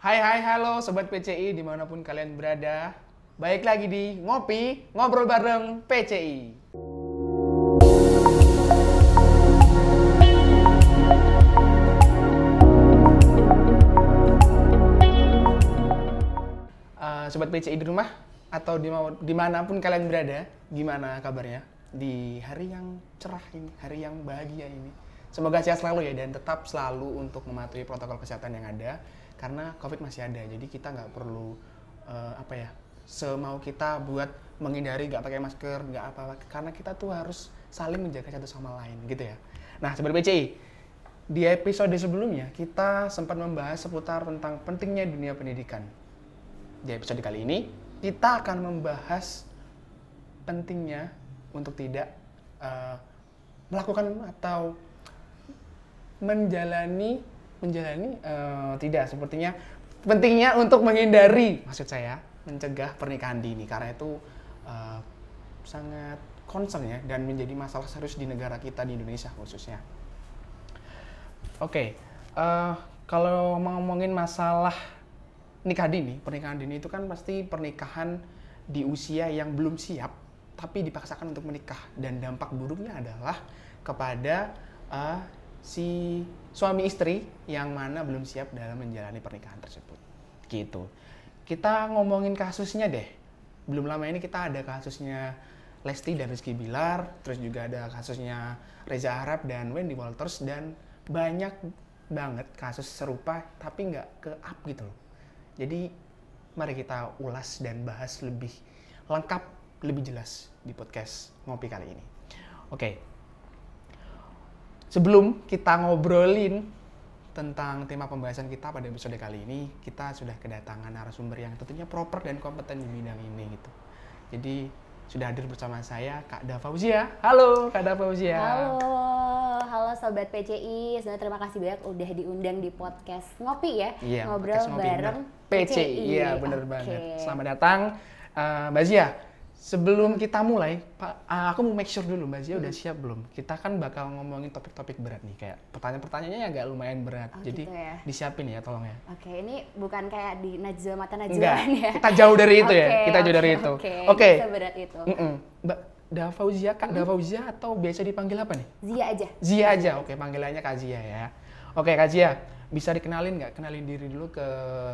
Hai hai halo Sobat PCI di mana pun kalian berada. Baik lagi di Ngopi, Ngobrol Bareng PCI Eh, Sobat PCI di rumah atau di di mana pun kalian berada Gimana kabarnya di hari yang cerah ini, hari yang bahagia ini? Semoga sehat selalu ya dan tetap selalu untuk mematuhi protokol kesehatan yang ada karena COVID masih ada. Jadi kita nggak perlu eh, apa ya semau kita buat menghindari nggak pakai masker, nggak apa-apa karena kita tuh harus saling menjaga satu sama lain gitu ya. Nah, sebagai PCI di episode sebelumnya kita sempat membahas seputar tentang pentingnya dunia pendidikan. Di episode kali ini kita akan membahas pentingnya untuk tidak eh, melakukan atau menjalani menjalani eh, tidak. Sepertinya pentingnya untuk menghindari maksud saya mencegah pernikahan dini. Karena itu eh, sangat concern ya dan menjadi masalah serius di negara kita di Indonesia khususnya. Oke, eh, kalau ngomongin masalah nikah dini, pernikahan dini itu kan pasti pernikahan di usia yang belum siap tapi dipaksakan untuk menikah. Dan dampak buruknya adalah kepada eh, si suami istri yang mana belum siap dalam menjalani pernikahan tersebut. Gitu. Kita ngomongin kasusnya deh. Belum lama ini kita ada kasusnya Lesti dan Rizky Bilar, terus juga ada kasusnya Reza Arab dan Wendy Walters dan banyak banget kasus serupa tapi nggak ke up gitu loh. Jadi mari kita ulas dan bahas lebih lengkap, lebih jelas di podcast ngopi kali ini. Oke, Sebelum kita ngobrolin tentang tema pembahasan kita pada episode kali ini, kita sudah kedatangan narasumber yang tentunya proper dan kompeten di bidang ini gitu. Jadi sudah hadir bersama saya Kak Dava Fauzia. Halo Kak Dava Fauzia. Halo, halo sobat PCI. Sebenarnya terima kasih banyak udah diundang di podcast ngopi ya, Iya, ngobrol ngopi, bareng bener. PCI. Iya, bener Oke. banget. Selamat datang eh, Mbak Zia. Sebelum kita mulai, Pak, ah, aku mau make sure dulu Mbak Zia Hmm. udah siap belum? Kita kan bakal ngomongin topik-topik berat nih, kayak pertanyaan-pertanyaannya agak lumayan berat. Oh, Jadi gitu ya. disiapin ya, tolong ya. Oke, ini bukan kayak di Najwa Mata Enggak, Najwa ya. kita jauh dari itu ya. Oke, Kita jauh dari oke, itu. Oke, Oke. seberat itu. Mm-mm. Mbak Dava Fauzia, Kak Fauzia atau biasa dipanggil apa nih? Zia aja. Zia aja, oke panggilannya Kak Zia ya. Oke Kak Zia, bisa dikenalin nggak? Kenalin diri dulu ke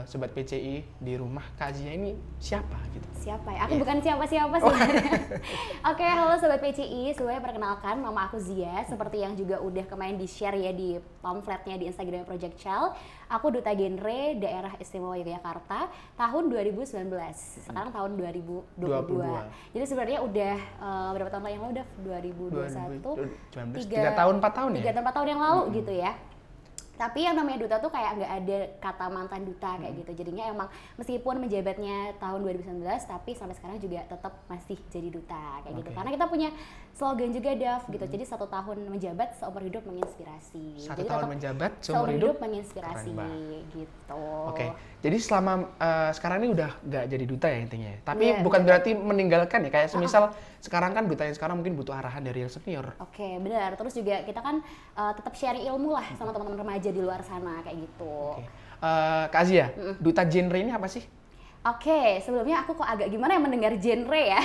Sobat PCI di rumah. Kak Zia ini siapa gitu? Siapa ya? Aku Iya. bukan siapa-siapa sebenarnya. Oke, halo sobat PCI. Semuanya perkenalkan, nama aku Zia. Seperti yang juga udah kemarin di-share ya di pamfletnya di Instagram Project Child. Aku duta genre daerah istimewa Yogyakarta tahun 2019. Sekarang tahun 2022. 22. Jadi sebenarnya udah eh, berapa tahun yang lalu udah 2021. 2019, tiga tahun, empat tahun ya? Tiga tahun empat tahun yang lalu gitu ya. Tapi yang namanya duta tuh kayak nggak ada kata mantan duta kayak gitu. Jadinya emang meskipun menjabatnya tahun 2019 tapi sampai sekarang juga tetap masih jadi duta kayak gitu. Oke. Karena kita punya slogan juga Dav gitu. Jadi satu tahun menjabat seumur hidup menginspirasi. Satu jadi tahun tetap menjabat, seumur seumur hidup. hidup menginspirasi gitu. Oke, jadi selama eh, sekarang ini udah nggak jadi duta ya intinya. ya? Tapi Iya, bukan betul. berarti meninggalkan ya. Kayak semisal sekarang kan duta yang sekarang mungkin butuh arahan dari yang senior. Oke, benar. Terus juga kita kan uh, tetap sharing ilmu lah sama teman-teman remaja di luar sana kayak gitu. Oke, Eh, Kak Zia, duta genre ini apa sih? Oke, sebelumnya aku kok agak gimana ya mendengar genre ya?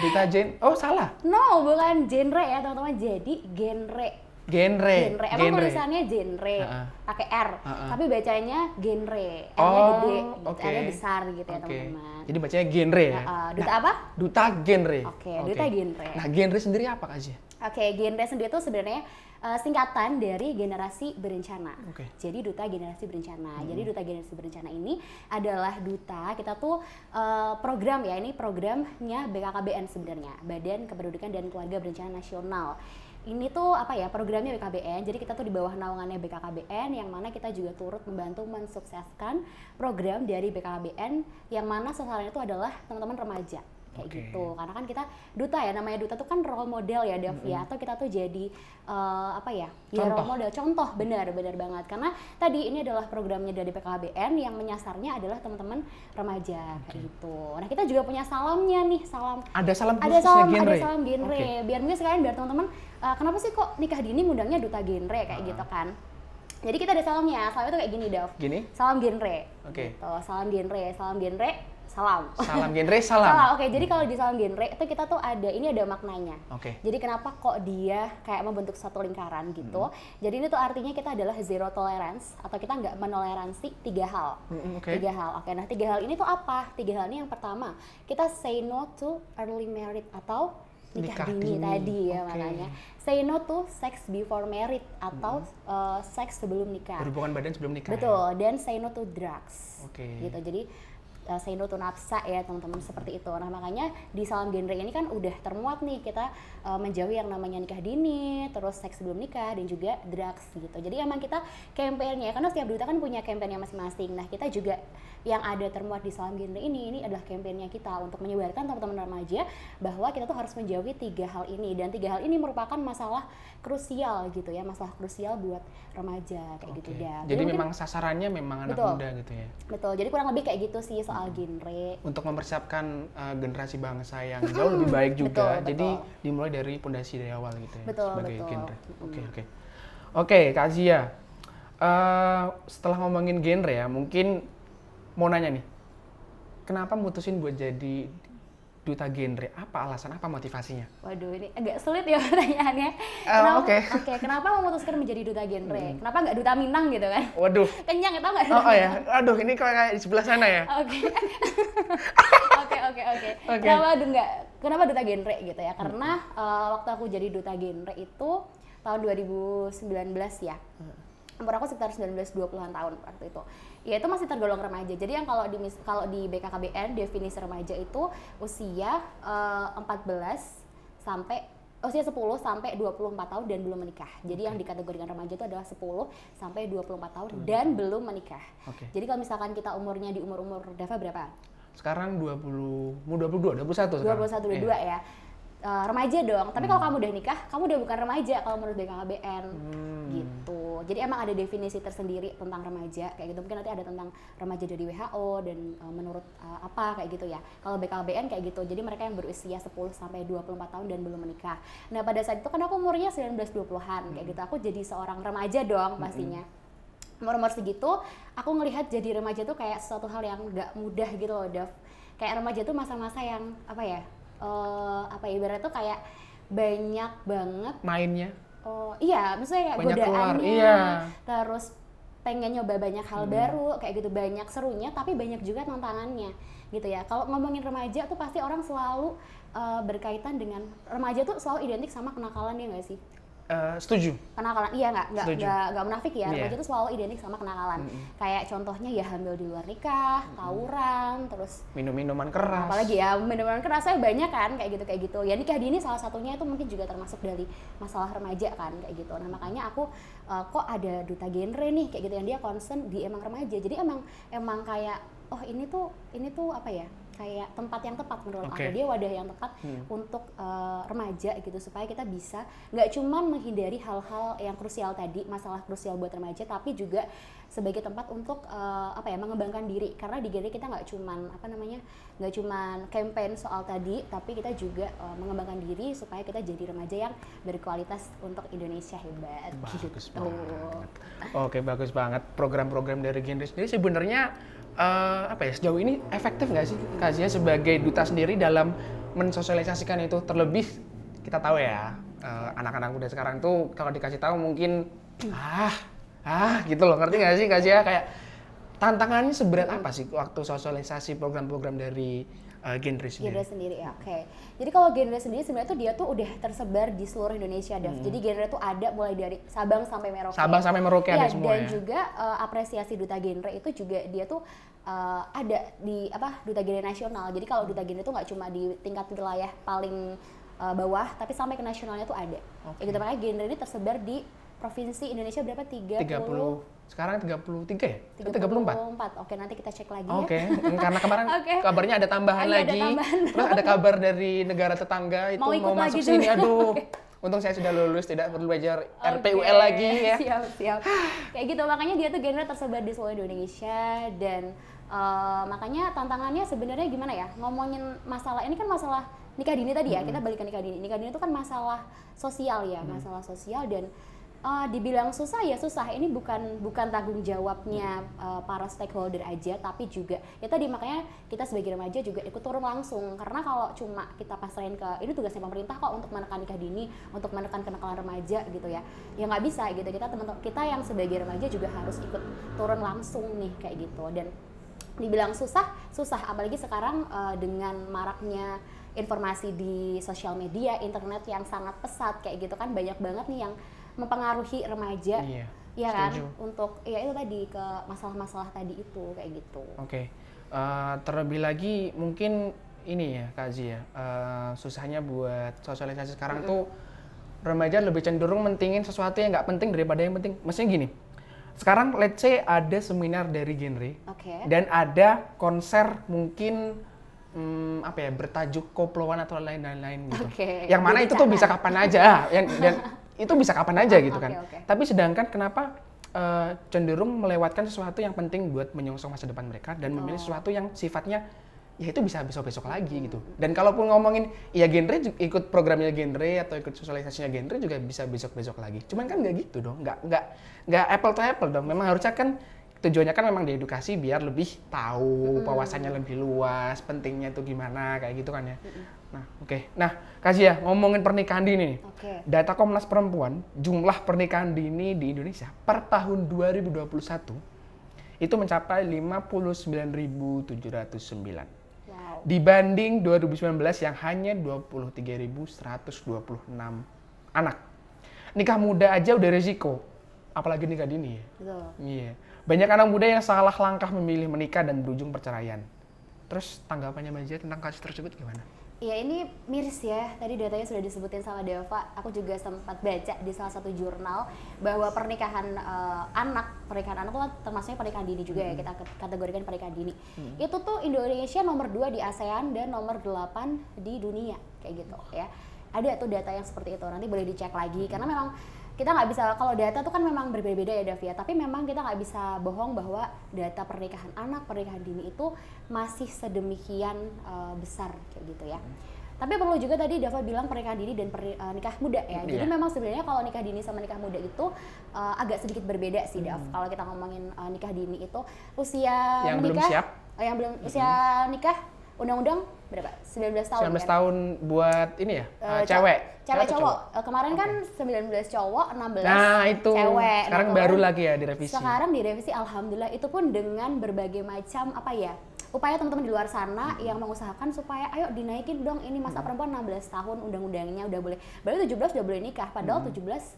Duta gen, oh salah, no, bukan genre ya teman-teman. Jadi genre. Genre. Genre. Emang tulisannya genre, Ha-ha. pakai R. Ha-ha. Tapi bacanya genre. R-nya Oh, gede, oke. R-nya besar gitu ya teman-teman. Jadi bacanya genre ya. Uh, duta Nah, apa? Duta genre. Oke, duta genre. Nah, genre sendiri apa Kak Zia? Oke, genre sendiri itu sebenarnya uh, singkatan dari generasi berencana. Hmm. Jadi duta generasi berencana. Jadi duta generasi berencana ini adalah duta kita tuh uh, program ya ini programnya BKKBN sebenarnya Badan Kependudukan dan Keluarga Berencana Nasional. Ini tuh apa ya programnya BKBN. Jadi kita tuh di bawah naungannya BKKBN yang mana kita juga turut membantu mensukseskan program dari BKKBN yang mana sasarannya itu adalah teman-teman remaja kayak Oke. gitu karena kan kita duta ya namanya duta tuh kan role model ya Dev ya atau kita tuh jadi eh, apa ya ya Contoh. role model contoh benar benar banget karena tadi ini adalah programnya dari PKBN yang menyasarnya adalah teman-teman remaja kayak gitu nah kita juga punya salamnya nih salam Ada salam ada khususnya salam genre. ada salam genre Oke. biar mungkin sekalian biar teman-teman eh, kenapa sih kok nikah dini ngundangnya duta genre kayak Ah. gitu kan Jadi kita ada salamnya. Salamnya tuh kayak gini, Dav. Gini? Salam genre. Oke. Gitu. Salam genre, salam genre, salam. Salam genre, salam. Salam. Oke, jadi kalau di salam genre itu kita tuh ada ini ada maknanya. Oke. Jadi kenapa kok dia kayak membentuk satu lingkaran gitu? Hmm. Jadi ini tuh artinya kita adalah zero tolerance atau kita nggak menoleransi tiga hal. Mm, oke. Tiga hal. Oke, nah tiga hal ini tuh apa? Tiga hal ini yang pertama kita say no to early marriage atau nikah, Nikah dini, dini. tadi ya Oke. makanya. Say no to sex before married atau uh, seks sebelum nikah. Berhubungan badan sebelum nikah. ya? Betul, dan say no to drugs. Oke. Gitu. Jadi uh, say no to nafsa ya teman-teman seperti itu. Nah makanya di salam genre ini kan udah termuat nih kita uh, menjauhi yang namanya nikah dini, terus seks sebelum nikah dan juga drugs gitu. Jadi emang kita kampanye karena setiap duta kan punya kampanye masing-masing. Nah kita juga yang ada termuat di salam genre ini ini adalah kampanye kita untuk menyebarkan teman-teman remaja bahwa kita tuh harus menjauhi tiga hal ini dan tiga hal ini merupakan masalah krusial gitu ya masalah krusial buat remaja kayak gitu Oke. dah. Jadi mungkin- memang sasarannya memang anak Betul. muda gitu ya. Betul, jadi kurang lebih kayak gitu sih soal genre. Untuk mempersiapkan uh, generasi bangsa yang jauh lebih baik juga. Betul, Jadi betul. dimulai dari pondasi dari awal gitu ya. Betul, sebagai betul. genre. Oke, oke. Oke, Kak Zia. Eh, setelah ngomongin genre ya, mungkin mau nanya nih. Kenapa mutusin buat jadi duta genre? Apa alasan, apa motivasinya? Waduh, ini agak sulit ya pertanyaannya. Kenapa, oke. Hmm. oke, kenapa memutuskan menjadi duta genre? Kenapa nggak duta Minang gitu kan? Waduh. Kenyang, tau nggak? Oh, oh ya, aduh ini kayak di sebelah sana ya. Oke. Oke, oke, oke. Kenapa nggak kenapa duta genre gitu ya? Karena eh, waktu aku jadi duta genre itu tahun 2019 ya. Umur aku sekitar 19-20-an tahun waktu itu. Ya itu masih tergolong remaja. Jadi yang kalau di kalau di BKKBN definisi remaja itu usia eh, 14 sampai usia 10 sampai 24 tahun dan belum menikah. Jadi yang dikategorikan remaja itu adalah 10 sampai 24 tahun dan belum menikah. Oke. Jadi kalau misalkan kita umurnya di umur-umur Dava berapa? Sekarang 20, mau 22, 21 sekarang. 21 22 Iya. ya. Eh, remaja dong. Tapi kalau kamu udah nikah, kamu udah bukan remaja kalau menurut BKKBN. Hmm. Gitu. Jadi emang ada definisi tersendiri tentang remaja kayak gitu. Mungkin nanti ada tentang remaja dari WHO dan eh, menurut eh, apa kayak gitu ya. Kalau BKKBN kayak gitu. Jadi mereka yang berusia 10 sampai 24 tahun dan belum menikah. Nah, pada saat itu kan aku umurnya 19 20-an kayak gitu. Aku jadi seorang remaja dong pastinya. Umur-umur segitu, aku ngelihat jadi remaja tuh kayak sesuatu hal yang nggak mudah gitu loh, Dav. Kayak remaja tuh masa-masa yang apa ya? Eh apa ya ibaratnya tuh kayak banyak banget Mainnya. oh iya maksudnya kayak Banyak keluar, godaannya iya. terus pengen nyoba banyak hal baru kayak gitu banyak serunya tapi banyak juga tantangannya gitu ya kalau ngomongin remaja tuh pasti orang selalu eh, berkaitan dengan remaja tuh selalu identik sama kenakalan ya nggak sih Eh, setuju. kenakalan iya nggak nggak nggak munafik ya. Iya. remaja tuh selalu identik sama kenakalan. Kayak contohnya ya hamil di luar nikah tawuran terus Minum-minuman keras. apalagi ya minuman kerasnya banyak kan kayak gitu kayak gitu. Ya nikah dini salah satunya itu mungkin juga termasuk dari masalah remaja kan kayak gitu. Nah makanya aku eh, kok ada duta genre nih kayak gitu yang dia concern di emang remaja. Jadi emang emang kayak oh ini tuh ini tuh apa ya kayak tempat yang tepat menurut Oke. aku dia wadah yang tepat untuk eh, remaja gitu supaya kita bisa nggak cuman menghindari hal-hal yang krusial tadi masalah krusial buat remaja tapi juga sebagai tempat untuk eh, apa ya mengembangkan diri karena di genre kita nggak cuman apa namanya nggak cuman campaign soal tadi tapi kita juga eh, mengembangkan diri supaya kita jadi remaja yang berkualitas untuk Indonesia hebat Bagus gitu. banget. Oke, bagus banget. Program-program dari genre sendiri sebenarnya eh, apa ya sejauh ini efektif nggak sih Kak sebagai duta sendiri dalam mensosialisasikan itu? Terlebih kita tahu ya eh, anak-anak muda sekarang tuh kalau dikasih tahu mungkin ah ah gitu loh. Ngerti nggak sih Kak kayak tantangannya seberat apa sih waktu sosialisasi program-program dari eh, genre sendiri? genre sendiri ya oke jadi kalau genre sendiri sebenarnya tuh dia tuh udah tersebar di seluruh Indonesia Dav. jadi genre tuh ada mulai dari Sabang sampai Merauke Hmm. Sabang sampai Merauke ada Iya, semua dan ya? juga eh, apresiasi duta genre itu juga dia tuh eh, ada di apa duta genre nasional jadi kalau duta genre itu nggak cuma di tingkat wilayah paling eh, bawah tapi sampai ke nasionalnya tuh ada Oke. ya gitu makanya genre ini tersebar di provinsi Indonesia berapa 30 30 sekarang 33 ya? 34? 34 oke nanti kita cek lagi Oke, ya karena kemarin Oke. kabarnya ada tambahan ada lagi. tambahan. Terus ada kabar dari negara tetangga itu Mau mau, masuk sini. juga. Aduh, untung saya sudah lulus, tidak perlu belajar RPUL Oke, lagi ya. Siap, siap. Kayak gitu makanya dia tuh genre tersebar di seluruh Indonesia dan eh, makanya tantangannya sebenarnya gimana ya? Ngomongin masalah ini kan masalah nikah dini tadi ya. Kita balik ke nikah dini. Nikah dini itu kan masalah sosial ya, masalah sosial dan uh, dibilang susah ya susah. Ini bukan bukan tanggung jawabnya uh, para stakeholder aja tapi juga ya tadi makanya kita sebagai remaja juga ikut turun langsung. Karena kalau cuma kita pasrahin ke ini tugasnya pemerintah kok untuk menekan nikah dini untuk menekan kenakalan remaja gitu ya. Ya nggak bisa gitu. Kita teman-teman kita yang sebagai remaja juga harus ikut turun langsung nih kayak gitu. Dan dibilang susah susah. Apalagi sekarang uh, dengan maraknya informasi di sosial media internet yang sangat pesat kayak gitu kan banyak banget nih yang mempengaruhi remaja Iya. ya kan setuju. untuk ya itu tadi ke masalah-masalah tadi itu kayak gitu Oke. Eh, terlebih lagi mungkin ini ya Kak Zi ya. eh, susahnya buat sosialisasi sekarang tuh remaja lebih cenderung mentingin sesuatu yang nggak penting daripada yang penting. Maksudnya gini. Sekarang let's say ada seminar dari genre oke dan ada konser mungkin hmm, apa ya bertajuk koploan atau lain-lain gitu. Oke, Yang mana jadi itu tuh cara. bisa kapan aja, yang, dan itu bisa kapan aja gitu Oke, kan. oke. Tapi sedangkan kenapa eh, cenderung melewatkan sesuatu yang penting buat menyongsong masa depan mereka dan memilih Oh. sesuatu yang sifatnya ya itu bisa besok-besok lagi Hmm. gitu. Dan kalaupun ngomongin ya genre ikut programnya genre atau ikut sosialisasinya genre juga bisa besok-besok lagi. Cuman kan nggak gitu dong, nggak nggak nggak apple to apple dong. Memang harusnya kan tujuannya kan memang diedukasi biar lebih tahu wawasannya lebih luas, pentingnya itu gimana kayak gitu kan ya. Nah, oke. Nah, kasih ya ngomongin pernikahan dini nih. oke Data Komnas Perempuan, jumlah pernikahan dini di Indonesia per tahun 2021 itu mencapai 59.709 wow dibanding 2019 yang hanya 23.126 anak. Nikah muda aja udah resiko, apalagi nikah dini ya. Iya. Banyak anak muda yang salah langkah memilih menikah dan berujung perceraian. Terus tanggapannya Mbak Zia tentang kasus tersebut gimana? Ya ini miris ya, tadi datanya sudah disebutin sama Deva. Aku juga sempat baca di salah satu jurnal bahwa pernikahan eh, anak, pernikahan anak itu termasuknya pernikahan dini juga ya, kita ket- kategorikan pernikahan dini. Itu tuh Indonesia nomor 2 di ASEAN dan nomor 8 di dunia, kayak gitu ya. Ada tuh data yang seperti itu, nanti boleh dicek lagi. Karena memang kita nggak bisa, kalau data tuh kan memang berbeda-beda ya Davia, tapi memang kita nggak bisa bohong bahwa data pernikahan anak, pernikahan dini itu masih sedemikian eh, besar kayak gitu ya. Tapi perlu juga tadi Dava bilang pernikahan dini dan perni- eh, nikah muda ya. Jadi Iya. memang sebenarnya kalau nikah dini sama nikah muda itu eh, agak sedikit berbeda sih, Dav. Kalau kita ngomongin eh, nikah dini itu usia Yang belum menikah, siap. eh, yang belum usia nikah undang-undang berapa? 19 tahun 19 kan? tahun buat ini ya, uh, ca- cewek. Cewek atau cowok. Eh, kemarin kan 19 cowok, 16 Nah, itu. cewek. Sekarang Nah, baru lagi ya direvisi. Sekarang direvisi alhamdulillah itu pun dengan berbagai macam apa ya? Upaya teman-teman di luar sana yang mengusahakan supaya ayo dinaikin dong ini masa perempuan 16 tahun undang-undangnya udah boleh. Baru 17 udah boleh nikah padahal 17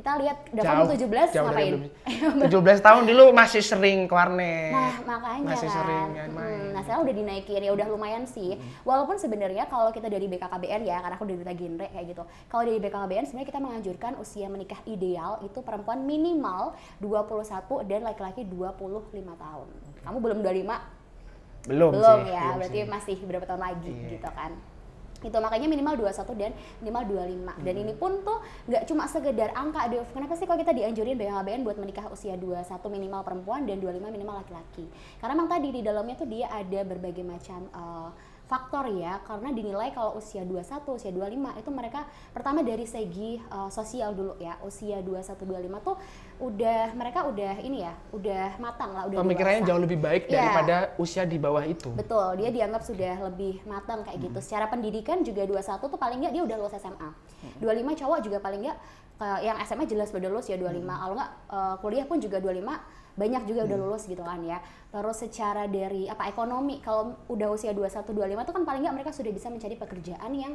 kita lihat udah kamu 17 jauh ngapain? belum. 17 tahun dulu masih sering ke warnet. Nah, makanya masih kan. sering main. Hmm, nah, sekarang udah dinaikin ya udah lumayan sih. Walaupun sebenarnya kalau kita dari BKKBN ya, karena aku dari duta genre kayak gitu. Kalau dari BKKBN sebenarnya kita menganjurkan usia menikah ideal itu perempuan minimal 21 dan laki-laki 25 tahun. Kamu belum 25? belum, belum sih, ya, belum berarti sih. masih berapa tahun lagi Iya. gitu kan. Itu makanya minimal 21 dan minimal 25. Dan Hmm. ini pun tuh nggak cuma sekedar angka, Dev. Kenapa sih kalau kita dianjurin BKKBN buat menikah usia 21 minimal perempuan dan 25 minimal laki-laki? Karena memang tadi di dalamnya tuh dia ada berbagai macam eh, faktor ya karena dinilai kalau usia 21, usia 25 itu mereka pertama dari segi eh, sosial dulu ya. Usia 21 25 tuh udah mereka udah ini ya, udah matang lah, udah Pemikirannya dewasa. jauh lebih baik Iya. daripada usia di bawah itu. Betul, dia dianggap sudah lebih matang kayak gitu. Secara pendidikan juga 21 tuh paling nggak dia udah lulus SMA. 25 cowok juga paling nggak eh, yang SMA jelas udah lulus ya 25. Kalau nggak eh, kuliah pun juga 25 banyak juga udah lulus gitu kan ya. Terus secara dari apa ekonomi kalau udah usia 21 25 tuh kan paling nggak mereka sudah bisa mencari pekerjaan yang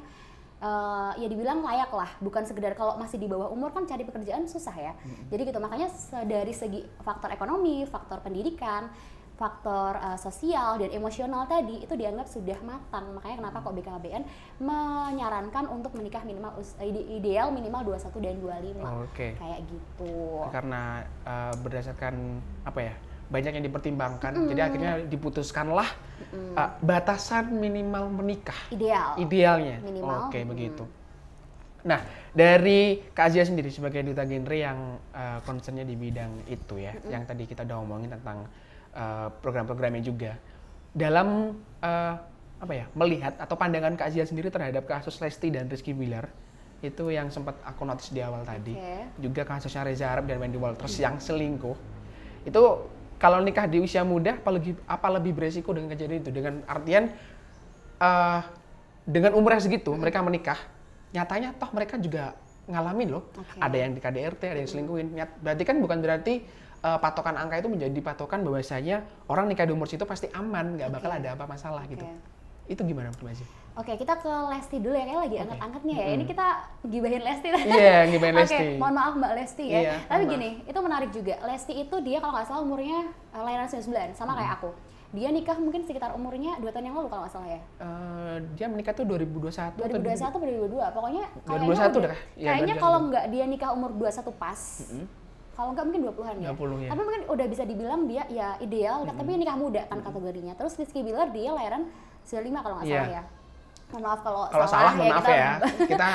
eh, ya dibilang layak lah, bukan sekedar kalau masih di bawah umur kan cari pekerjaan susah ya. Jadi gitu makanya dari segi faktor ekonomi, faktor pendidikan, faktor uh, sosial dan emosional tadi itu dianggap sudah matang. Makanya kenapa kok BKKBN menyarankan untuk menikah minimal ide- ideal minimal 21 dan 25. Oke. Kayak gitu. Karena uh, berdasarkan apa ya? banyak yang dipertimbangkan. Jadi akhirnya diputuskanlah uh, batasan minimal menikah. Ideal. Idealnya. Minimal, Oke, mm. begitu. Nah, dari Kak Azia sendiri sebagai duta genre yang uh, concernnya di bidang itu ya, yang tadi kita udah ngomongin tentang uh, program-programnya juga. Dalam uh, apa ya, melihat atau pandangan Kak Azia sendiri terhadap kasus Lesti dan Rizky Bilar, Itu yang sempat aku notice di awal tadi. Oke. Juga kasusnya Reza Arab dan Wendy Walters yang selingkuh. Itu kalau nikah di usia muda apa lebih apa lebih beresiko dengan kejadian itu? Dengan artian eh dengan umur yang segitu mereka menikah, nyatanya toh mereka juga ngalamin loh. Oke. Ada yang di KDRT, ada yang selingkuhin. Nyat- Berarti kan bukan berarti eh, patokan angka itu menjadi patokan bahwasanya orang nikah di umur situ pasti aman, nggak bakal Oke. ada apa masalah gitu. Oke. Itu gimana Messi? Oke, kita ke Lesti dulu ya, kayak lagi angkat-angkatnya ya. Ini kita gibahin Lesti. Iya, gibahin Lesti. Oke, mohon maaf Mbak Lesti ya. Iya, Tapi mohon gini, itu menarik juga. Lesti itu dia kalau nggak salah umurnya eh, lahiran 99, sama kayak aku. Dia nikah mungkin sekitar umurnya 2 tahun yang lalu kalau nggak salah ya. Eh, dia menikah tuh 2021 atau 2021 atau 2022, pokoknya kayaknya 2021 udah- dah. Iya, kayaknya 2021. kalau nggak dia nikah umur 21 pas, kalau nggak mungkin 20-an ya. 20 ya. Tapi mungkin udah bisa dibilang dia ya ideal, tapi nikah muda kan kategorinya. Terus Rizky Billar dia lahiran 95 kalau nggak Iya. salah ya. Mohon maaf kalau, Kalau salah, mohon maaf kita- ya. Kita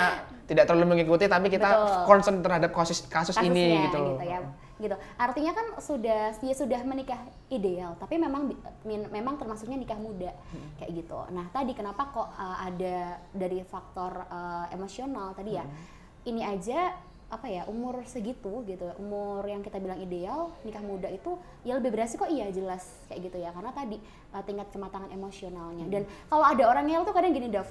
tidak terlalu mengikuti tapi kita Betul. concern terhadap kasus kasus kasusnya ini gitu. loh. ya gitu artinya kan sudah dia sudah menikah ideal tapi memang min- memang termasuknya nikah muda Hmm. kayak gitu nah tadi kenapa kok uh, ada dari faktor uh, emosional tadi ya Hmm. ini aja apa ya umur segitu gitu umur yang kita bilang ideal nikah muda itu ya lebih beresiko iya jelas kayak gitu ya. Karena tadi uh, tingkat kematangan emosionalnya. Dan Hmm. kalau ada orang yang tuh kadang gini Dav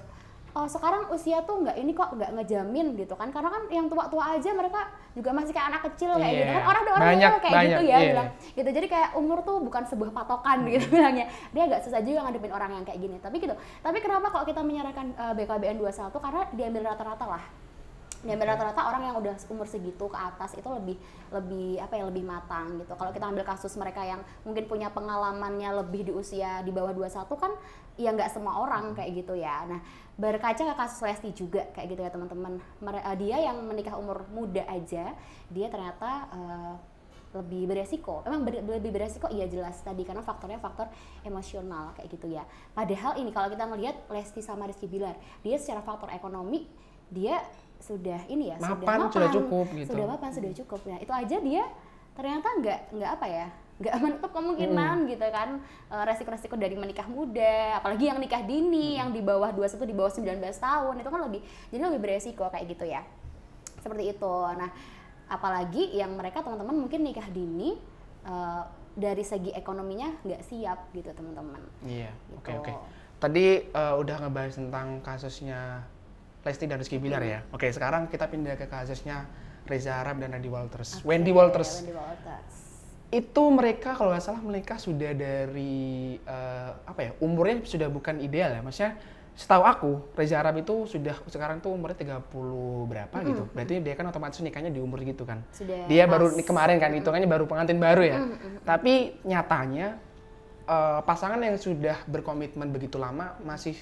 oh sekarang usia tuh nggak ini kok nggak ngejamin gitu kan. Karena kan yang tua-tua aja mereka juga masih kayak anak kecil kayak Iya. gitu kan. Orang ada orang Banyak, kayak banyak, gitu ya iya. bilang. Gitu. Jadi kayak umur tuh bukan sebuah patokan gitu bilangnya. Dia agak susah juga ngadepin orang yang kayak gini. Tapi gitu. Tapi kenapa kalau kita menyarankan uh, BKBN 21 karena diambil rata-rata lah diambil rata-rata orang yang udah umur segitu ke atas itu lebih lebih apa ya lebih matang gitu kalau kita ambil kasus mereka yang mungkin punya pengalamannya lebih di usia di bawah 21 kan ya nggak semua orang kayak gitu ya nah berkaca ke kasus Lesti juga kayak gitu ya teman-teman eh, dia yang menikah umur muda aja dia ternyata eh, lebih beresiko. Emang ber- lebih beresiko iya jelas tadi karena faktornya faktor emosional kayak gitu ya. Padahal ini kalau kita ngelihat Lesti sama Rizky Bilar, dia secara faktor ekonomi dia sudah ini ya Mapan, sudah cukup gitu. Sudah mapan sudah cukup. Nah, itu aja dia ternyata nggak nggak apa ya nggak menutup kemungkinan gitu kan eh, resiko-resiko dari menikah muda apalagi yang nikah dini yang di bawah 21 di bawah 19 tahun itu kan lebih jadi lebih beresiko kayak gitu ya seperti itu nah apalagi yang mereka teman-teman mungkin nikah dini eh, dari segi ekonominya nggak siap gitu teman-teman Iya, oke Gitu. oke. Tadi eh, udah ngebahas tentang kasusnya Lesti dan Rizky Bilar ya. Oke, sekarang kita pindah ke kasusnya Reza Arab dan Randy Walters. Wendy Oke, Walters. Wendy Walters Itu mereka kalau nggak salah menikah sudah dari eh, apa ya? Umurnya sudah bukan ideal ya. Maksudnya setahu aku Reza Arab itu sudah sekarang tuh umurnya 30 berapa gitu. Berarti dia kan otomatis nikahnya di umur gitu kan. sudah Dia pas. baru kemarin kan hitungannya baru pengantin baru ya. Tapi nyatanya eh, pasangan yang sudah berkomitmen begitu lama masih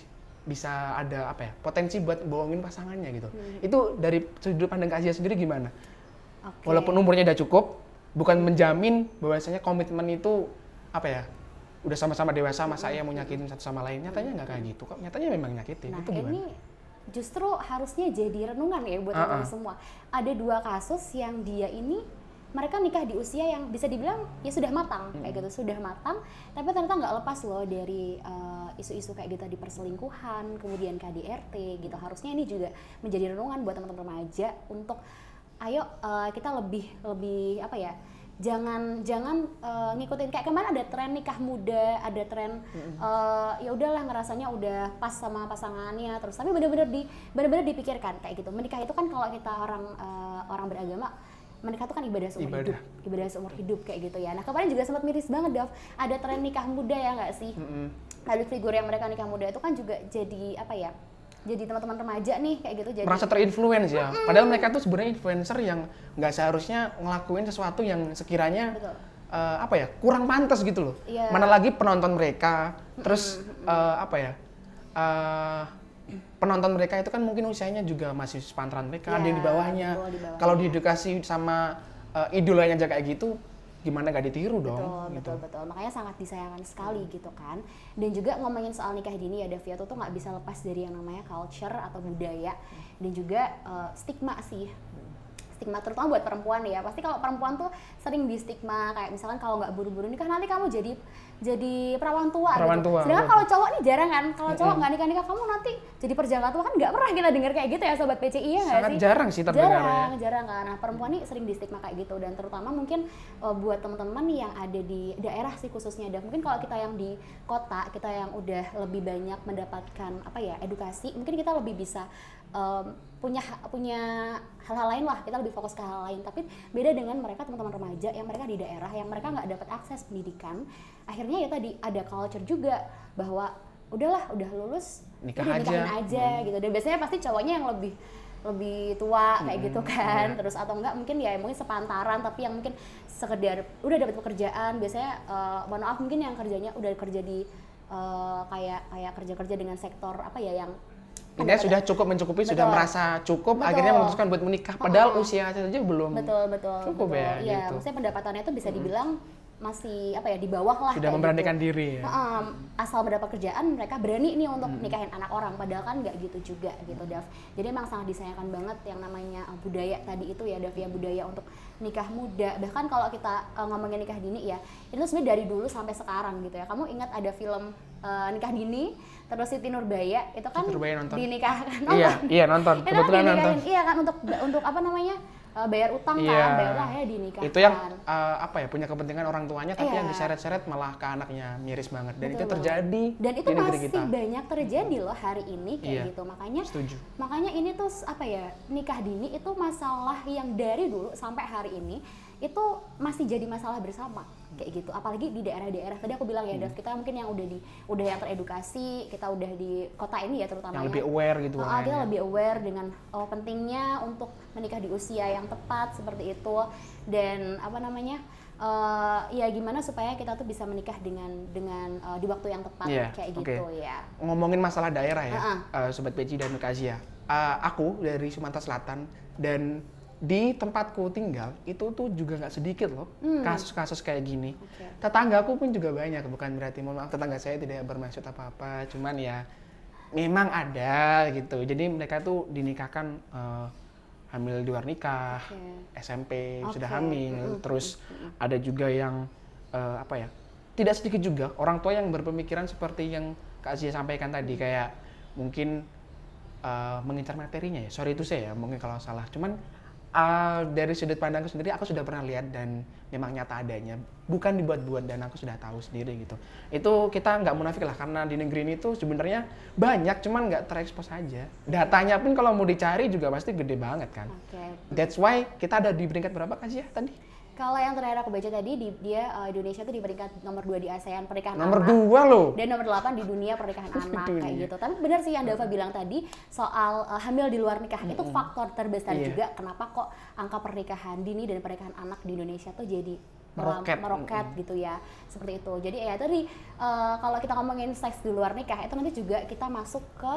bisa ada apa ya potensi buat bohongin pasangannya gitu. Itu dari sudut pandang Kak Asia sendiri gimana? Oke. Walaupun umurnya udah cukup, bukan menjamin bahwasanya komitmen itu apa ya udah sama-sama dewasa masa ia mau nyakitin satu sama lain nyatanya nggak kayak gitu kok nyatanya memang nyakitin Nah itu gimana ini justru harusnya jadi renungan ya buat teman-teman ah. semua. Ada dua kasus yang dia ini mereka nikah di usia yang bisa dibilang ya sudah matang Hmm. kayak gitu sudah matang tapi ternyata nggak lepas loh dari eh, isu-isu kayak gitu di perselingkuhan kemudian KDRT gitu. Harusnya ini juga menjadi renungan buat teman-teman remaja untuk ayo eh, kita lebih lebih apa ya jangan jangan eh, ngikutin. Kayak kemarin ada tren nikah muda ada tren eh, ya udahlah ngerasanya udah pas sama pasangannya terus. Tapi bener-bener di bener-bener dipikirkan kayak gitu. Menikah itu kan kalau kita orang eh, orang beragama menikah itu kan ibadah seumur Ibadah. hidup ibadah seumur hidup kayak gitu ya nah kemarin juga sempat miris banget Dav ada tren nikah muda ya nggak sih Mm-mm. lalu figur yang mereka nikah muda itu kan juga jadi apa ya jadi teman-teman remaja nih kayak gitu jadi merasa terinfluence ya. Padahal mereka tuh sebenarnya influencer yang nggak seharusnya ngelakuin sesuatu yang sekiranya Betul. eh, apa ya kurang pantas gitu loh. Iya. Mana lagi penonton mereka, terus eh, apa ya eh, penonton mereka itu kan mungkin usianya juga masih sepantaran mereka, ada yang di Iya, bawahnya. betul, di bawahnya. Kalau diedukasi sama eh, idolanya aja kayak gitu, gimana gak ditiru dong? Betul, gitu. betul, betul. Makanya sangat disayangkan sekali gitu kan. Dan juga ngomongin soal nikah dini ya Davia tuh tuh nggak bisa lepas dari yang namanya culture atau budaya dan juga eh, stigma sih. stigma terutama buat perempuan ya pasti kalau perempuan tuh sering di stigma kayak misalkan kalau nggak buru-buru nikah nanti kamu jadi jadi perawan tua Perawan gitu. tua, Sedangkan betul. kalau cowok nih jarang kan kalau cowok nggak nikah nikah kamu nanti jadi perjaka tua kan nggak pernah kita dengar kayak gitu ya sobat PCI ya nggak Sangat sih jarang sih terdengar ya. jarang jarang kan nah perempuan nih sering di stigma kayak gitu dan terutama mungkin uh, buat teman-teman yang ada di daerah sih khususnya dan mungkin kalau kita yang di kota kita yang udah lebih banyak mendapatkan apa ya edukasi mungkin kita lebih bisa um, punya punya hal-hal lain lah kita lebih fokus ke hal lain. Tapi beda dengan mereka teman-teman remaja yang mereka di daerah yang mereka nggak dapat akses pendidikan. Akhirnya ya tadi ada culture juga bahwa udahlah udah lulus Nikah udah aja. nikahin aja gitu. Dan biasanya pasti cowoknya yang lebih lebih tua kayak gitu kan. iya. terus atau enggak mungkin ya mungkin sepantaran tapi yang mungkin sekedar udah dapat pekerjaan biasanya eh, mohon maaf mungkin yang kerjanya udah kerja di eh, kayak kayak kerja-kerja dengan sektor apa ya yang Ini sudah cukup mencukupi, sudah Betul. merasa cukup, Betul. akhirnya memutuskan buat menikah. Padahal usia saja belum betul betul cukup betul. ya, iya gitu. maksudnya pendapatannya itu bisa dibilang masih apa ya di bawah lah sudah memberanikan gitu. diri ya. Heeh, asal mendapat kerjaan mereka berani nih untuk Hmm. nikahin anak orang padahal kan nggak gitu juga gitu Dav jadi emang sangat disayangkan banget yang namanya uh, budaya tadi itu ya Dav ya budaya untuk nikah muda bahkan kalau kita uh, ngomongin nikah dini ya itu sebenarnya dari dulu sampai sekarang gitu ya kamu ingat ada film uh, nikah dini terus Siti Nurbaya itu kan Siti Nurbaya nonton. dinikahkan Iya, iya nonton. itu kan Kebetulan nonton. dinikahin iya kan untuk untuk apa namanya uh, bayar utang Iya. kan bayar utang akhirnya dinikahkan Itu yang uh, apa ya punya kepentingan orang tuanya tapi Iya. yang diseret-seret malah ke anaknya miris banget dan Betul itu banget. terjadi dan itu masih kita. banyak terjadi loh hari ini kayak Iya. gitu makanya Setuju. makanya ini tuh apa ya nikah dini itu masalah yang dari dulu sampai hari ini itu masih jadi masalah bersama kayak gitu apalagi di daerah-daerah tadi aku bilang ya Hmm. Kita mungkin yang udah di udah yang teredukasi kita udah di kota ini ya terutama Yang lebih aware gitu Oh, kita lebih aware dengan oh, pentingnya untuk menikah di usia yang tepat seperti itu dan apa namanya eh, ya gimana supaya kita tuh bisa menikah dengan dengan eh, di waktu yang tepat Iya, kayak oke. gitu ya ngomongin masalah daerah ya, Ha-ha. eh, sobat Peci dan Nukazia. Eh, aku dari Sumatera Selatan dan di tempatku tinggal itu tuh juga nggak sedikit loh Hmm. kasus-kasus kayak gini. Oke. Tetanggaku pun juga banyak, bukan berarti mohon maaf tetangga saya tidak bermaksud apa-apa, cuman ya memang ada gitu. Jadi mereka tuh dinikahkan eh, hamil di luar nikah, Oke. SMP sudah Oke. hamil, Mm-mm. terus ada juga yang eh, apa ya? Tidak sedikit juga orang tua yang berpemikiran seperti yang Kak Zia sampaikan tadi kayak mungkin eh, mengincar materinya ya. Sorry itu saya ya, mungkin kalau salah. Cuman eh, dari sudut pandangku sendiri aku sudah pernah lihat dan memang nyata adanya. Bukan dibuat-buat dan aku sudah tahu sendiri gitu. Itu kita nggak munafik lah karena di negeri ini tuh sebenarnya banyak cuman nggak terekspos aja. Datanya pun kalau mau dicari juga pasti gede banget kan. oke That's why kita ada di peringkat berapa Kak Zia tadi? Kalau yang terakhir aku baca tadi di, dia eh, Indonesia tuh di peringkat nomor 2 di ASEAN pernikahan Nomor anak dua loh. dan nomor 8 di dunia pernikahan anak kayak gitu. Tapi benar sih yang Dava bilang tadi soal uh, hamil di luar nikah itu faktor terbesar Iya. juga kenapa kok angka pernikahan dini dan pernikahan anak di Indonesia tuh jadi Meroket. melam- meroket gitu ya. Seperti itu. Jadi ya tadi uh, kalau kita ngomongin seks di luar nikah itu nanti juga kita masuk ke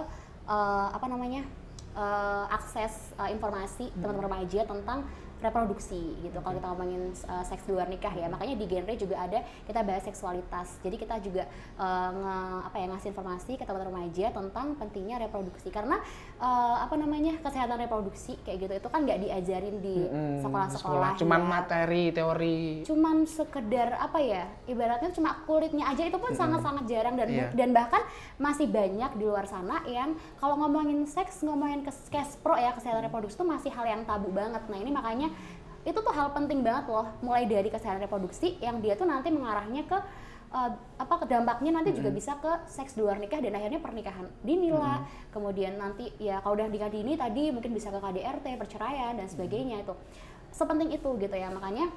uh, apa namanya? uh, akses uh, informasi teman-teman remaja tentang reproduksi gitu. Kalau kita ngomongin uh, seks di luar nikah ya makanya di genre juga ada kita bahas seksualitas. Jadi kita juga uh, nge, apa ya ngasih informasi ke teman-teman remaja tentang pentingnya reproduksi. Karena uh, apa namanya kesehatan reproduksi kayak gitu itu kan nggak diajarin di sekolah-sekolah Cuman ya. materi, teori. cuman sekedar apa ya ibaratnya cuma kulitnya aja itu pun sangat-sangat jarang. Dan Iya. dan bahkan masih banyak di luar sana yang kalau ngomongin seks ngomongin kes pro ya kesehatan reproduksi itu masih hal yang tabu banget. Nah ini makanya itu tuh hal penting banget loh mulai dari kesehatan reproduksi yang dia tuh nanti mengarahnya ke eh, apa ke dampaknya nanti juga bisa ke seks di luar nikah dan akhirnya pernikahan dini lah kemudian nanti ya kalau udah nikah dini tadi mungkin bisa ke KDRT perceraian dan sebagainya itu sepenting itu gitu ya makanya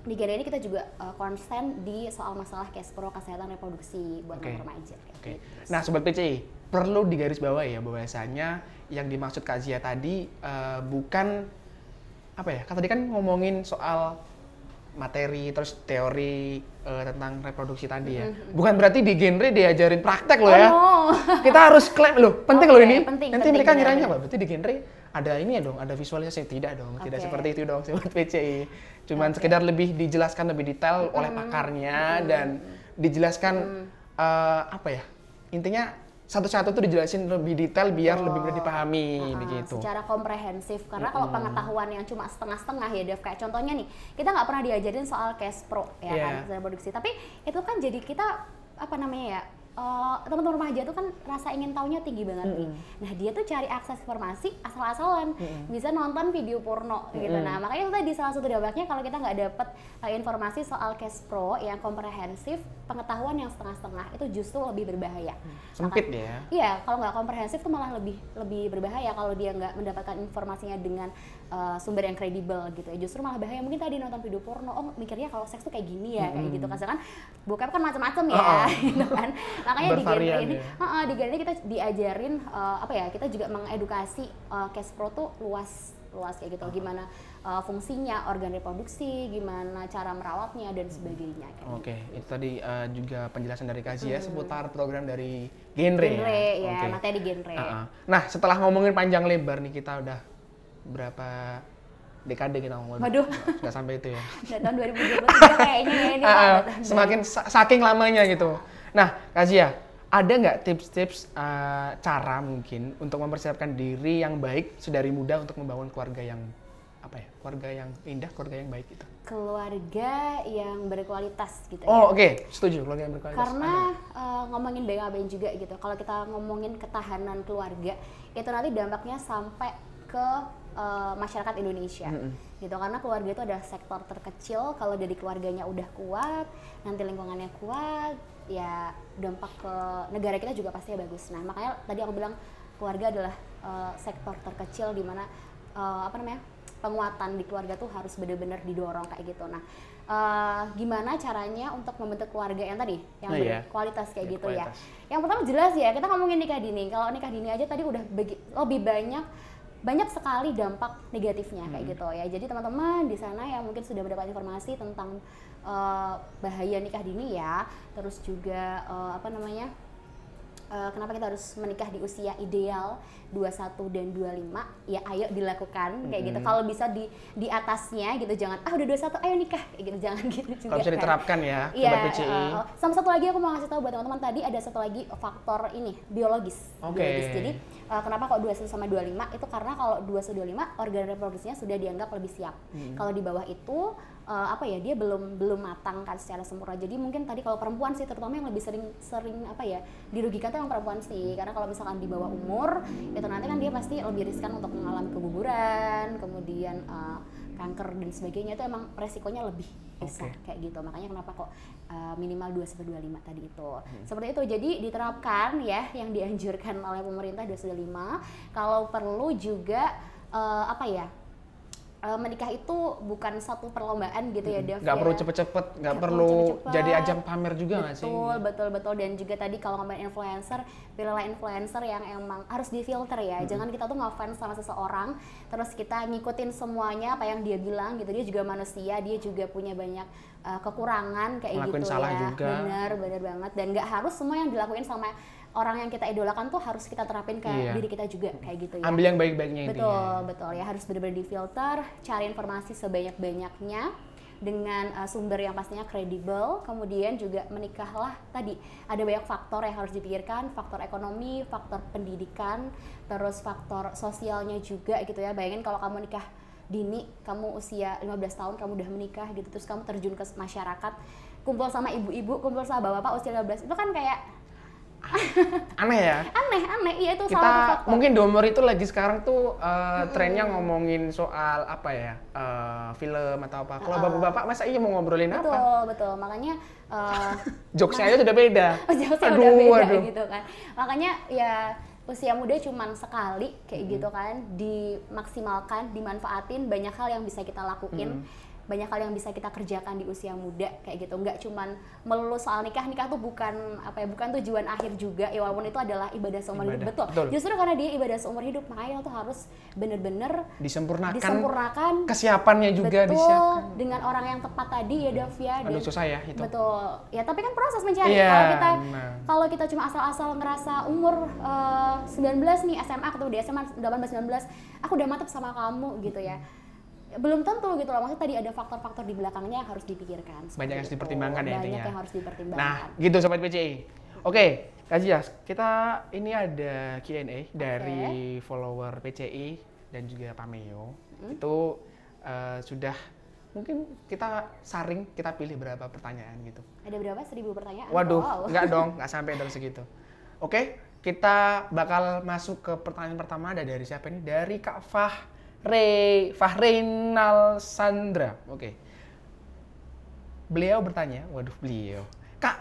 di Gera ini kita juga uh, concern di soal masalah kespro kesehatan reproduksi buat okay. remaja. Oke. Nah, sobat PCI, perlu digarisbawahi ya bahwasanya yang dimaksud Kak Zia tadi eh, bukan apa ya? Kata tadi kan ngomongin soal materi terus teori eh, tentang reproduksi tadi ya. Bukan berarti di genre diajarin praktek loh ya. Oh, Kita harus klaim loh, penting loh Oke, ini. penting, Nanti penting, mereka ngiranya apa? Berarti di genre ada ini ya dong, ada visualisasi tidak dong, tidak Oke. seperti itu dong sobat PCI. Cuman sekedar lebih dijelaskan lebih detail oleh pakarnya dan dijelaskan eh, apa ya? Intinya satu-satu tuh dijelasin lebih detail biar Betul. lebih mudah dipahami Uh-uh, begitu. Secara komprehensif karena kalau pengetahuan yang cuma setengah-setengah ya Dev kayak contohnya nih kita nggak pernah diajarin soal cash pro ya Iya. kan produksi tapi itu kan jadi kita apa namanya ya eh, teman-teman remaja tuh kan rasa ingin taunya tinggi banget nih. Nah dia tuh cari akses informasi asal-asalan, bisa nonton video porno gitu. Nah makanya itu tadi salah satu dampaknya kalau kita nggak dapet eh, informasi soal cash pro yang komprehensif, pengetahuan yang setengah-setengah itu justru lebih berbahaya. Sempit Maka- ya. Iya, kalau nggak komprehensif tuh malah lebih lebih berbahaya kalau dia nggak mendapatkan informasinya dengan uh, sumber yang kredibel gitu ya. Justru malah bahaya. Mungkin tadi nonton video porno, oh mikirnya kalau seks tuh kayak gini ya, kayak gitu. Karena kan bokep kan macam-macam ya, Oh-oh. gitu kan. Makanya di genre ini, ya. heeh, di genre ini kita diajarin uh, apa ya? Kita juga mengedukasi uh, cash pro tuh luas luas kayak gitu. Gimana uh, fungsinya, organ reproduksi, gimana cara merawatnya dan sebagainya. gitu. Oke, itu tadi uh, juga penjelasan dari Kazi ya seputar program dari genre, Hmm. Genre ya, Oke. materi genre. Uh-uh. Nah, setelah ngomongin panjang lebar nih kita udah berapa dekade kita ngomong. Waduh. Nggak sampai itu ya. Udah tahun 2023 kayaknya ya ini Pak. semakin sa- saking lamanya gitu. Nah, Kazia, ada nggak tips-tips uh, cara mungkin untuk mempersiapkan diri yang baik sedari muda untuk membangun keluarga yang apa ya? Keluarga yang indah, keluarga yang baik gitu. keluarga yang berkualitas gitu ya. Oh, oke, setuju keluarga yang berkualitas. Karena eh, ngomongin BKBN juga gitu. Kalau kita ngomongin ketahanan keluarga, itu nanti dampaknya sampai ke eh, masyarakat Indonesia. Gitu karena keluarga itu adalah sektor terkecil kalau dari keluarganya udah kuat, nanti lingkungannya kuat, ya dampak ke negara kita juga pasti bagus. Nah, makanya tadi aku bilang keluarga adalah eh, sektor terkecil di mana eh, apa namanya? penguatan di keluarga tuh harus benar-benar didorong kayak gitu. Nah, eh, gimana caranya untuk membentuk keluarga yang tadi, yang Nah, iya. berkualitas kayak gitu ya. Berkualitas. Yang pertama jelas ya, kita ngomongin nikah dini. Kalau nikah dini aja tadi udah bagi- lebih banyak banyak sekali dampak negatifnya kayak Hmm. gitu ya. Jadi teman-teman di sana yang mungkin sudah mendapat informasi tentang eh, bahaya nikah dini ya, terus juga eh, apa namanya? eh, kenapa kita harus menikah di usia ideal 21 dan 25 ya ayo dilakukan kayak gitu kalau bisa di di atasnya gitu jangan ah udah 21 ayo nikah kayak gitu jangan gitu juga Kalau bisa kan. diterapkan ya, Iya, eh, sama satu lagi aku mau ngasih tahu buat teman-teman tadi ada satu lagi faktor ini biologis. Oke. Biologis. Jadi eh, kenapa kok 21 sama 25 itu karena kalau 21 25 organ reproduksinya sudah dianggap lebih siap. Hmm. Kalau di bawah itu eh, apa ya dia belum belum matang kan secara sempurna. Jadi mungkin tadi kalau perempuan sih terutama yang lebih sering sering apa ya dirugikan tuh yang perempuan sih. Karena kalau misalkan di bawah umur itu nanti kan dia pasti lebih riskan untuk mengalami keguguran, kemudian eh, kanker dan sebagainya. Itu emang resikonya lebih besar Oke. kayak gitu. Makanya kenapa kok uh, minimal 2 sampai 25 tadi itu. Seperti itu. Jadi diterapkan ya yang dianjurkan oleh pemerintah 2 sampai 5 kalau perlu juga uh, apa ya uh, menikah itu bukan satu perlombaan gitu ya Dev Nggak ya. perlu cepet-cepet, nggak Nggak perlu cepet-cepet. jadi ajang pamer juga nggak sih? Betul, betul, betul. Dan juga tadi kalau ngomongin influencer, pilihlah influencer yang emang harus difilter ya. Jangan kita tuh ngefans sama seseorang, terus kita ngikutin semuanya apa yang dia bilang gitu. Dia juga manusia, dia juga punya banyak uh, kekurangan kayak Ngelakuin gitu salah ya. juga. Bener, bener banget. Dan nggak harus semua yang dilakuin sama orang yang kita idolakan tuh harus kita terapin ke Iya. diri kita juga kayak gitu ya. Ambil yang baik-baiknya intinya. Betul, betul ya harus benar-benar difilter, cari informasi sebanyak-banyaknya dengan uh, sumber yang pastinya kredibel. Kemudian juga menikahlah tadi ada banyak faktor yang harus dipikirkan, faktor ekonomi, faktor pendidikan, terus faktor sosialnya juga gitu ya. Bayangin kalau kamu nikah dini, kamu usia 15 tahun kamu udah menikah gitu, terus kamu terjun ke masyarakat, kumpul sama ibu-ibu, kumpul sama bapak-bapak usia 15, itu kan kayak Aneh ya. aneh, aneh. Iya itu salah satu kita mungkin di umur itu lagi sekarang tuh uh, trennya ngomongin soal apa ya uh, film atau apa kalau bapak-bapak masa iya mau ngobrolin apa Betul, betul. Makanya eh, jokesnya aja sudah beda jauhnya aduh udah beda aduh gitu kan. Makanya ya usia muda cuman sekali kayak Hmm. gitu kan dimaksimalkan, dimanfaatin banyak hal yang bisa kita lakuin. Hmm. Banyak hal yang bisa kita kerjakan di usia muda kayak gitu. Nggak cuman melulu soal nikah. Nikah tuh bukan apa ya, bukan tujuan akhir juga. Ya walaupun itu adalah ibadah seumur hidup. Ibadah, Betul. betul. Justru karena dia ibadah seumur hidup, makanya tuh harus bener-bener disempurnakan disempurnakan kesiapannya juga betul disiapkan dengan orang yang tepat tadi ya Davia aduh dan susah ya itu Betul. Ya, tapi kan proses mencari. Iya, kalau kita nah. kalau kita cuma asal-asal ngerasa umur eh, 19 nih SMA ketemu di SMA 18 19, aku udah mantep sama kamu gitu ya. Belum tentu gitu loh. Maksudnya tadi ada faktor-faktor di belakangnya yang harus dipikirkan. Banyak yang harus dipertimbangkan ya Banyak intinya. yang harus dipertimbangkan. nah gitu sobat PCI oke Kak Zia, kita ini ada Q&A dari follower PCI dan juga Pameo. Hmm. Itu eh, sudah mungkin kita saring, kita pilih berapa pertanyaan gitu. Ada berapa? Seribu pertanyaan? Waduh, Wow. nggak dong, nggak sampai dari segitu. Oke, kita bakal masuk ke pertanyaan pertama ada dari siapa ini? Dari Kak Fahre, Fahrenal Sandra. Oke. Beliau bertanya, waduh beliau, Kak,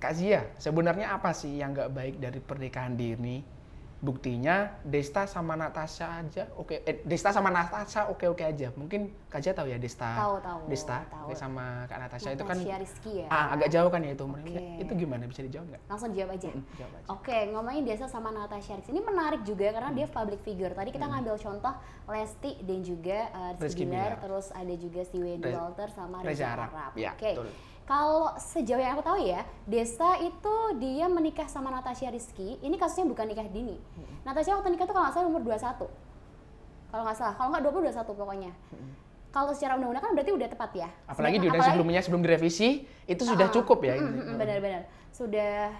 Kak Zia, sebenarnya apa sih yang nggak baik dari pernikahan dini? Buktinya Desta sama Natasha aja, oke. Eh, Desta sama Natasha oke-oke aja. Mungkin Kak Zia tahu ya Desta? Tahu, tahu, Desta tahu. oke, sama Kak Natasha itu kan Natasha Rizky ya? Ah, agak jauh kan ya itu umurnya. Oke. Itu gimana bisa dijawab nggak? Langsung jawab aja. Mm, Jawab aja. Oke, ngomongin Desa sama Natasha Rizky ini menarik juga karena dia public figure. Tadi kita ngambil contoh Lesti dan juga uh, Rizky Rizky Bilar, Bilar. terus ada juga si Wendy Walter sama Reza Arab. Arab. Ya, Oke. betul. Kalau sejauh yang aku tahu ya, Desa itu dia menikah sama Natasha Rizky. Ini kasusnya bukan nikah dini. Natasha waktu nikah tuh kalau nggak salah umur 21. Kalau nggak salah, kalau nggak 20 21 pokoknya. Kalau secara undang-undang kan berarti udah tepat ya. Apalagi di undang sebelumnya sebelum direvisi itu sudah Ah, cukup ya. mm, mm, mm, Benar-benar. Sudah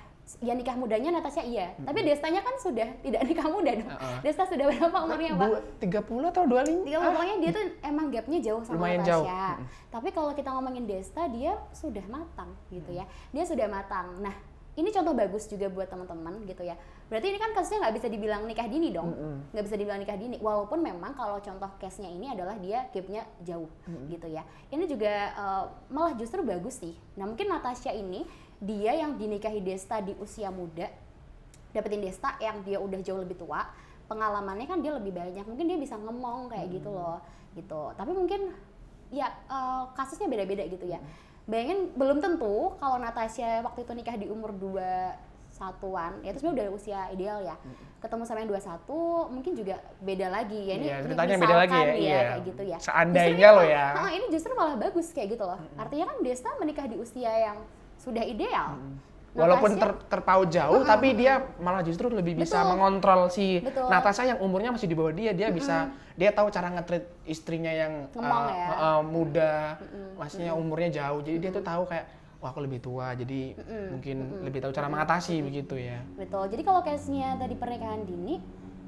ya nikah mudanya Natasha iya. Tapi Destanya kan sudah tidak nikah muda dong. Heeh. Desta sudah berapa umurnya, Pak? Bu, 30 atau 25? Tiga pokoknya dia tuh emang gapnya jauh sama Lumayan Natasha. jauh. Mm-mm. Tapi kalau kita ngomongin Desta, dia sudah matang gitu ya. Dia sudah matang. Nah, ini contoh bagus juga buat teman-teman gitu ya. Berarti ini kan kasusnya nggak bisa dibilang nikah dini dong, nggak bisa dibilang nikah dini. Walaupun memang kalau contoh case-nya ini adalah dia gapnya jauh gitu ya. Ini juga eh, malah justru bagus sih. Nah mungkin Natasha ini dia yang dinikahi Desta di usia muda, dapetin Desta yang dia udah jauh lebih tua, pengalamannya kan dia lebih banyak. Mungkin dia bisa ngomong kayak gitu loh, gitu. Tapi mungkin ya eh, kasusnya beda-beda gitu ya. Bayangin belum tentu kalau Natasha waktu itu nikah di umur 21-an, ya itu sebenarnya udah usia ideal ya. Ketemu sama yang 21 mungkin juga beda lagi ya. Ini Iya, ceritanya beda lagi ya, misalkan iya. kayak gitu ya. Seandainya malah- ya. Ah, ini justru malah bagus kayak gitu loh. Artinya kan Desta menikah di usia yang sudah ideal. Walaupun Natasha- ter- terpaut jauh, tapi dia malah justru lebih bisa Betul. mengontrol si Betul. Natasha yang umurnya masih di bawah dia. Dia bisa, dia tahu cara nge-treat istrinya yang Ngomong uh, ya. uh, muda, maksudnya umurnya jauh. Jadi dia tuh tahu kayak, wah aku lebih tua, jadi mungkin lebih tahu cara mengatasi begitu ya. Betul. Jadi kalau case-nya tadi pernikahan dini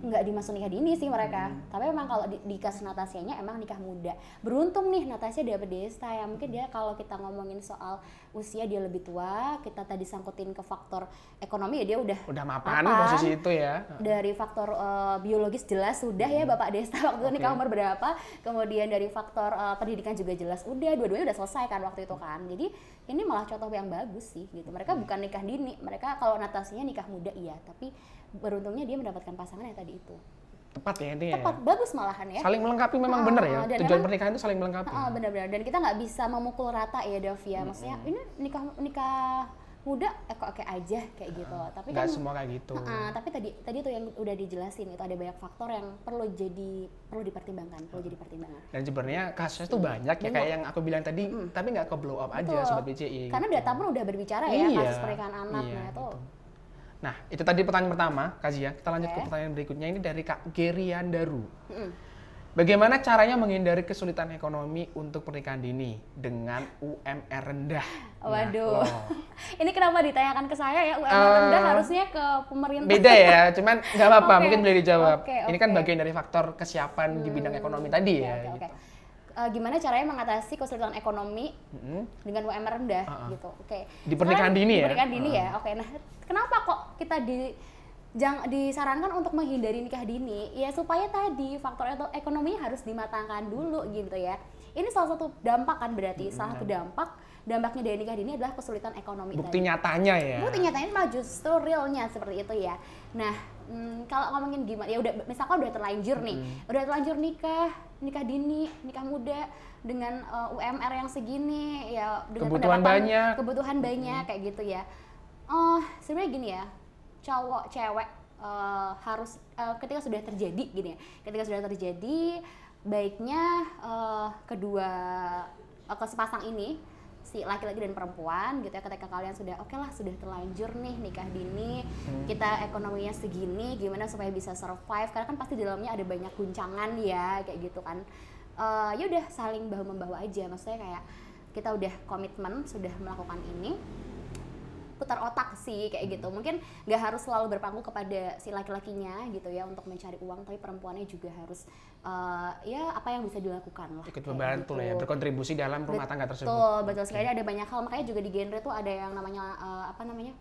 nggak dimasuk nikah dini sih mereka. Tapi memang kalau di, di kasus Natasianya emang nikah muda. Beruntung nih Natasha dapet Desta ya. Mungkin dia kalau kita ngomongin soal usia dia lebih tua, kita tadi sangkutin ke faktor ekonomi ya dia udah Udah mapan, Mapan. posisi itu ya. dari faktor eh, biologis jelas sudah ya Bapak Desta waktu itu nikah umur berapa kemudian dari faktor eh, pendidikan juga jelas udah dua-duanya udah selesai kan waktu itu kan jadi ini malah contoh yang bagus sih gitu mereka bukan nikah dini mereka kalau Natasinya nikah muda iya tapi beruntungnya dia mendapatkan pasangan yang tadi itu Tepat ya intinya. tepat bagus malahan ya Saling melengkapi memang Ah, bener ya. dan Tujuan memang- pernikahan itu saling melengkapi. Ah, benar-benar dan kita nggak bisa memukul rata ya Davia maksudnya ini nikah nikah muda eh kok oke aja kayak gitu tapi Nggak kan semua kayak gitu. Heeh, tapi tadi tadi tuh yang udah dijelasin itu ada banyak faktor yang perlu jadi perlu dipertimbangkan, perlu jadi pertimbangan. Dan sebenarnya kasusnya tuh banyak ya Banyak. kayak yang aku bilang tadi, tapi nggak ke blow up aja Betul. sobat BCI. Karena gitu. data pun udah berbicara ya Iya, kasus pernikahan anak iya, nah itu. gitu. Nah, itu tadi pertanyaan pertama, Kak Zia. Kita lanjut ke Oke. pertanyaan berikutnya ini dari Kak Gerian Daru. Mm-mm. Bagaimana caranya menghindari kesulitan ekonomi untuk pernikahan dini dengan UMR rendah? Nah, Waduh. loh. Ini kenapa ditanyakan ke saya ya? UMR Eh, rendah harusnya ke pemerintah. Beda ya, cuman nggak apa-apa, Oke. mungkin boleh dijawab. Oke, Ini kan bagian dari faktor kesiapan di bidang ekonomi tadi Oke, ya. oke. gitu. Eh, gimana caranya mengatasi kesulitan ekonomi Mm-mm. dengan UMR rendah Ah, ah. gitu. Oke. Di pernikahan Sekarang dini di ya? Pernikahan dini ya. Oke. Nah, kenapa kok kita di jangan disarankan untuk menghindari nikah dini? Ya supaya tadi faktor ekonominya harus dimatangkan dulu gitu ya. Ini salah satu dampak kan berarti salah satu dampak dampaknya dari nikah dini adalah kesulitan ekonomi Bukti tadi. nyatanya ya. Bukti nyatanya malah justru realnya seperti itu ya. Nah, hmm, kalau ngomongin gimana ya udah misalkan udah terlanjur nih, udah terlanjur nikah, nikah dini, nikah muda dengan uh, UMR yang segini ya dengan Kebutuhan banyak. kebutuhan banyak kayak gitu ya. Oh, sebenarnya gini ya. Cowok, cewek uh, harus uh, ketika sudah terjadi gini ya. Ketika sudah terjadi baiknya uh, kedua uh, ke sepasang ini si laki-laki dan perempuan gitu ya ketika kalian sudah oke lah sudah terlanjur nih nikah dini kita ekonominya segini gimana supaya bisa survive? Karena kan pasti di dalamnya ada banyak guncangan ya kayak gitu kan. Eh, ya udah saling bahu membahu aja. Maksudnya kayak kita udah komitmen sudah melakukan ini putar otak sih kayak gitu. Mungkin nggak harus selalu berpangku kepada si laki-lakinya gitu ya untuk mencari uang, tapi perempuannya juga harus uh, ya apa yang bisa dilakukan lah. Ikut membantu ya, gitu. berkontribusi dalam rumah tangga tersebut. Betul, betul sekali ada banyak hal makanya juga di genre tuh ada yang namanya uh, apa namanya?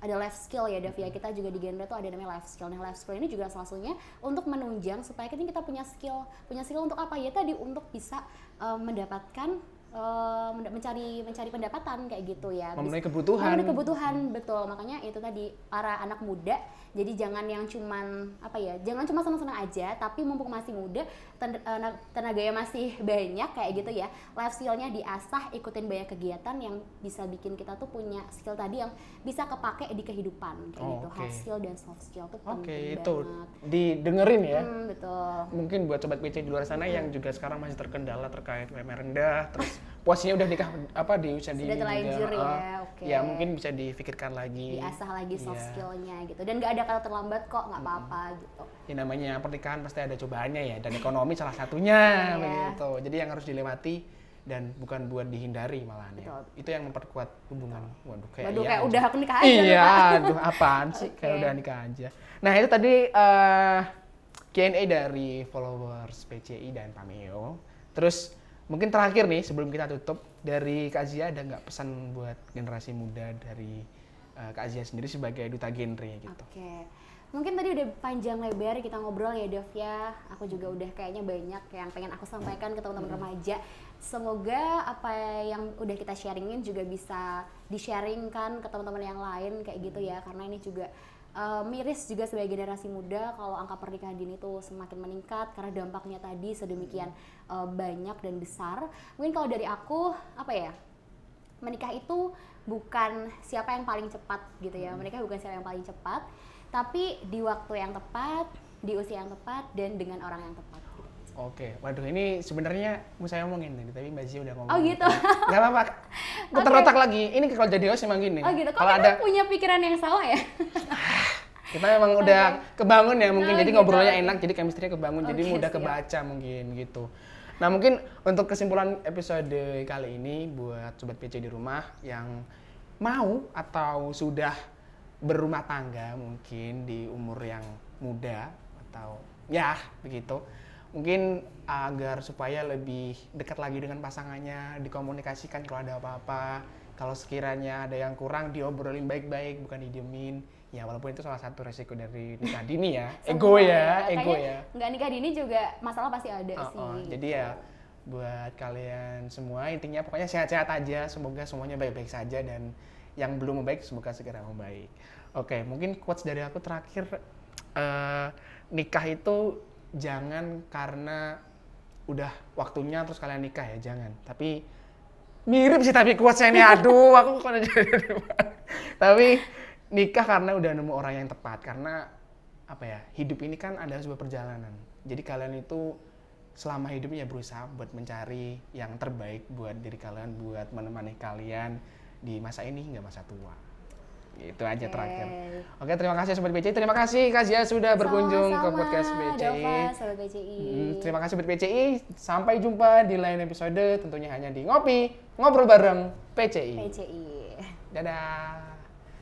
ada life skill ya Davia kita juga di genre tuh ada namanya life skill. Nah life skill ini juga salah satunya untuk menunjang supaya kita kita punya skill, punya skill untuk apa ya tadi untuk bisa uh, mendapatkan uh, mencari mencari pendapatan kayak gitu ya. Memenuhi kebutuhan. memenuhi kebutuhan betul. Makanya itu tadi para anak muda jadi jangan yang cuman apa ya, jangan cuma senang-senang aja, tapi mumpung masih muda, eh, na- tenaganya masih banyak kayak gitu ya. Life skillnya diasah, ikutin banyak kegiatan yang bisa bikin kita tuh punya skill tadi yang bisa kepake di kehidupan kayak gitu. Oke. Hard skill dan soft skill tuh Oke, penting itu banget. didengerin ya. Hmm, betul. Mungkin buat sobat PC di luar sana yang juga sekarang masih terkendala terkait UMR rendah, terus posisinya udah nikah apa di usia Sudah terlanjur ya, oke. Ya mungkin bisa difikirkan lagi. Diasah lagi soft Iya. skillnya gitu. Dan gak ada kata terlambat kok, nggak apa-apa gitu. Ya namanya pernikahan pasti ada cobaannya ya dan ekonomi salah satunya Iya. begitu. Jadi yang harus dilewati dan bukan buat dihindari malahan ya. Betul. Itu yang memperkuat hubungan. Waduh kayak Waduh, iya kayak aja. udah aku nikah aja Iya, aduh apaan sih kayak Oke. udah nikah aja. Nah, itu tadi eh Q&A dari followers PCI dan Pameo. Terus mungkin terakhir nih sebelum kita tutup dari Kak Zia ada nggak pesan buat generasi muda dari eh, Kak Zia sendiri sebagai duta genre gitu. Oke. Mungkin tadi udah panjang lebar kita ngobrol ya Dev ya. Aku juga udah kayaknya banyak yang pengen aku sampaikan ke teman-teman remaja. Semoga apa yang udah kita sharingin juga bisa di-sharingkan ke teman-teman yang lain kayak gitu ya. Karena ini juga uh, miris juga sebagai generasi muda kalau angka pernikahan dini itu semakin meningkat karena dampaknya tadi sedemikian uh, banyak dan besar. Mungkin kalau dari aku apa ya? menikah itu bukan siapa yang paling cepat gitu ya menikah bukan siapa yang paling cepat tapi di waktu yang tepat di usia yang tepat dan dengan orang yang tepat. Oke, waduh ini sebenarnya mau saya omongin nih, tapi Mbak Zia udah ngomong. Oh, gitu. Gak apa-apa. Putar otak lagi. Ini kalau jadi host emang gini. oh gitu Kalau ada punya pikiran yang sama ya kita memang udah kebangun ya mungkin Oh, jadi gitu, ngobrolnya enak jadi chemistry kebangun jadi Oke, mudah siap. kebaca mungkin gitu nah mungkin untuk kesimpulan episode kali ini buat sobat PC di rumah yang mau atau sudah berumah tangga mungkin di umur yang muda atau ya begitu mungkin agar supaya lebih dekat lagi dengan pasangannya dikomunikasikan kalau ada apa-apa. Kalau sekiranya ada yang kurang diobrolin baik-baik bukan didiemin. Ya walaupun itu salah satu resiko dari nikah dini ya. Ego Semua ya ego Kayaknya ya nggak nikah dini juga masalah pasti ada Oh, sih oh. gitu. jadi ya buat kalian semua intinya pokoknya sehat-sehat aja. Semoga semuanya baik-baik saja dan yang belum membaik semoga segera membaik. Oke mungkin quotes dari aku terakhir. Eh, nikah itu jangan karena udah waktunya terus kalian nikah ya jangan. Tapi mirip sih tapi quotesnya ini aduh aku kok jadi tapi nikah karena udah nemu orang yang tepat. Karena apa ya hidup ini kan ada sebuah perjalanan. Jadi kalian itu selama hidupnya berusaha buat mencari yang terbaik buat diri kalian buat menemani kalian di masa ini hingga masa tua itu aja Oke. terakhir oke terima kasih sobat BCI terima kasih Kak Zia sudah berkunjung ke Sama-sama, podcast BCI Dova, Sobat BCI. Hmm, terima kasih buat PCI. Sampai jumpa di lain episode tentunya hanya di Ngopi, Ngobrol bareng PCI. PCI. Dadah.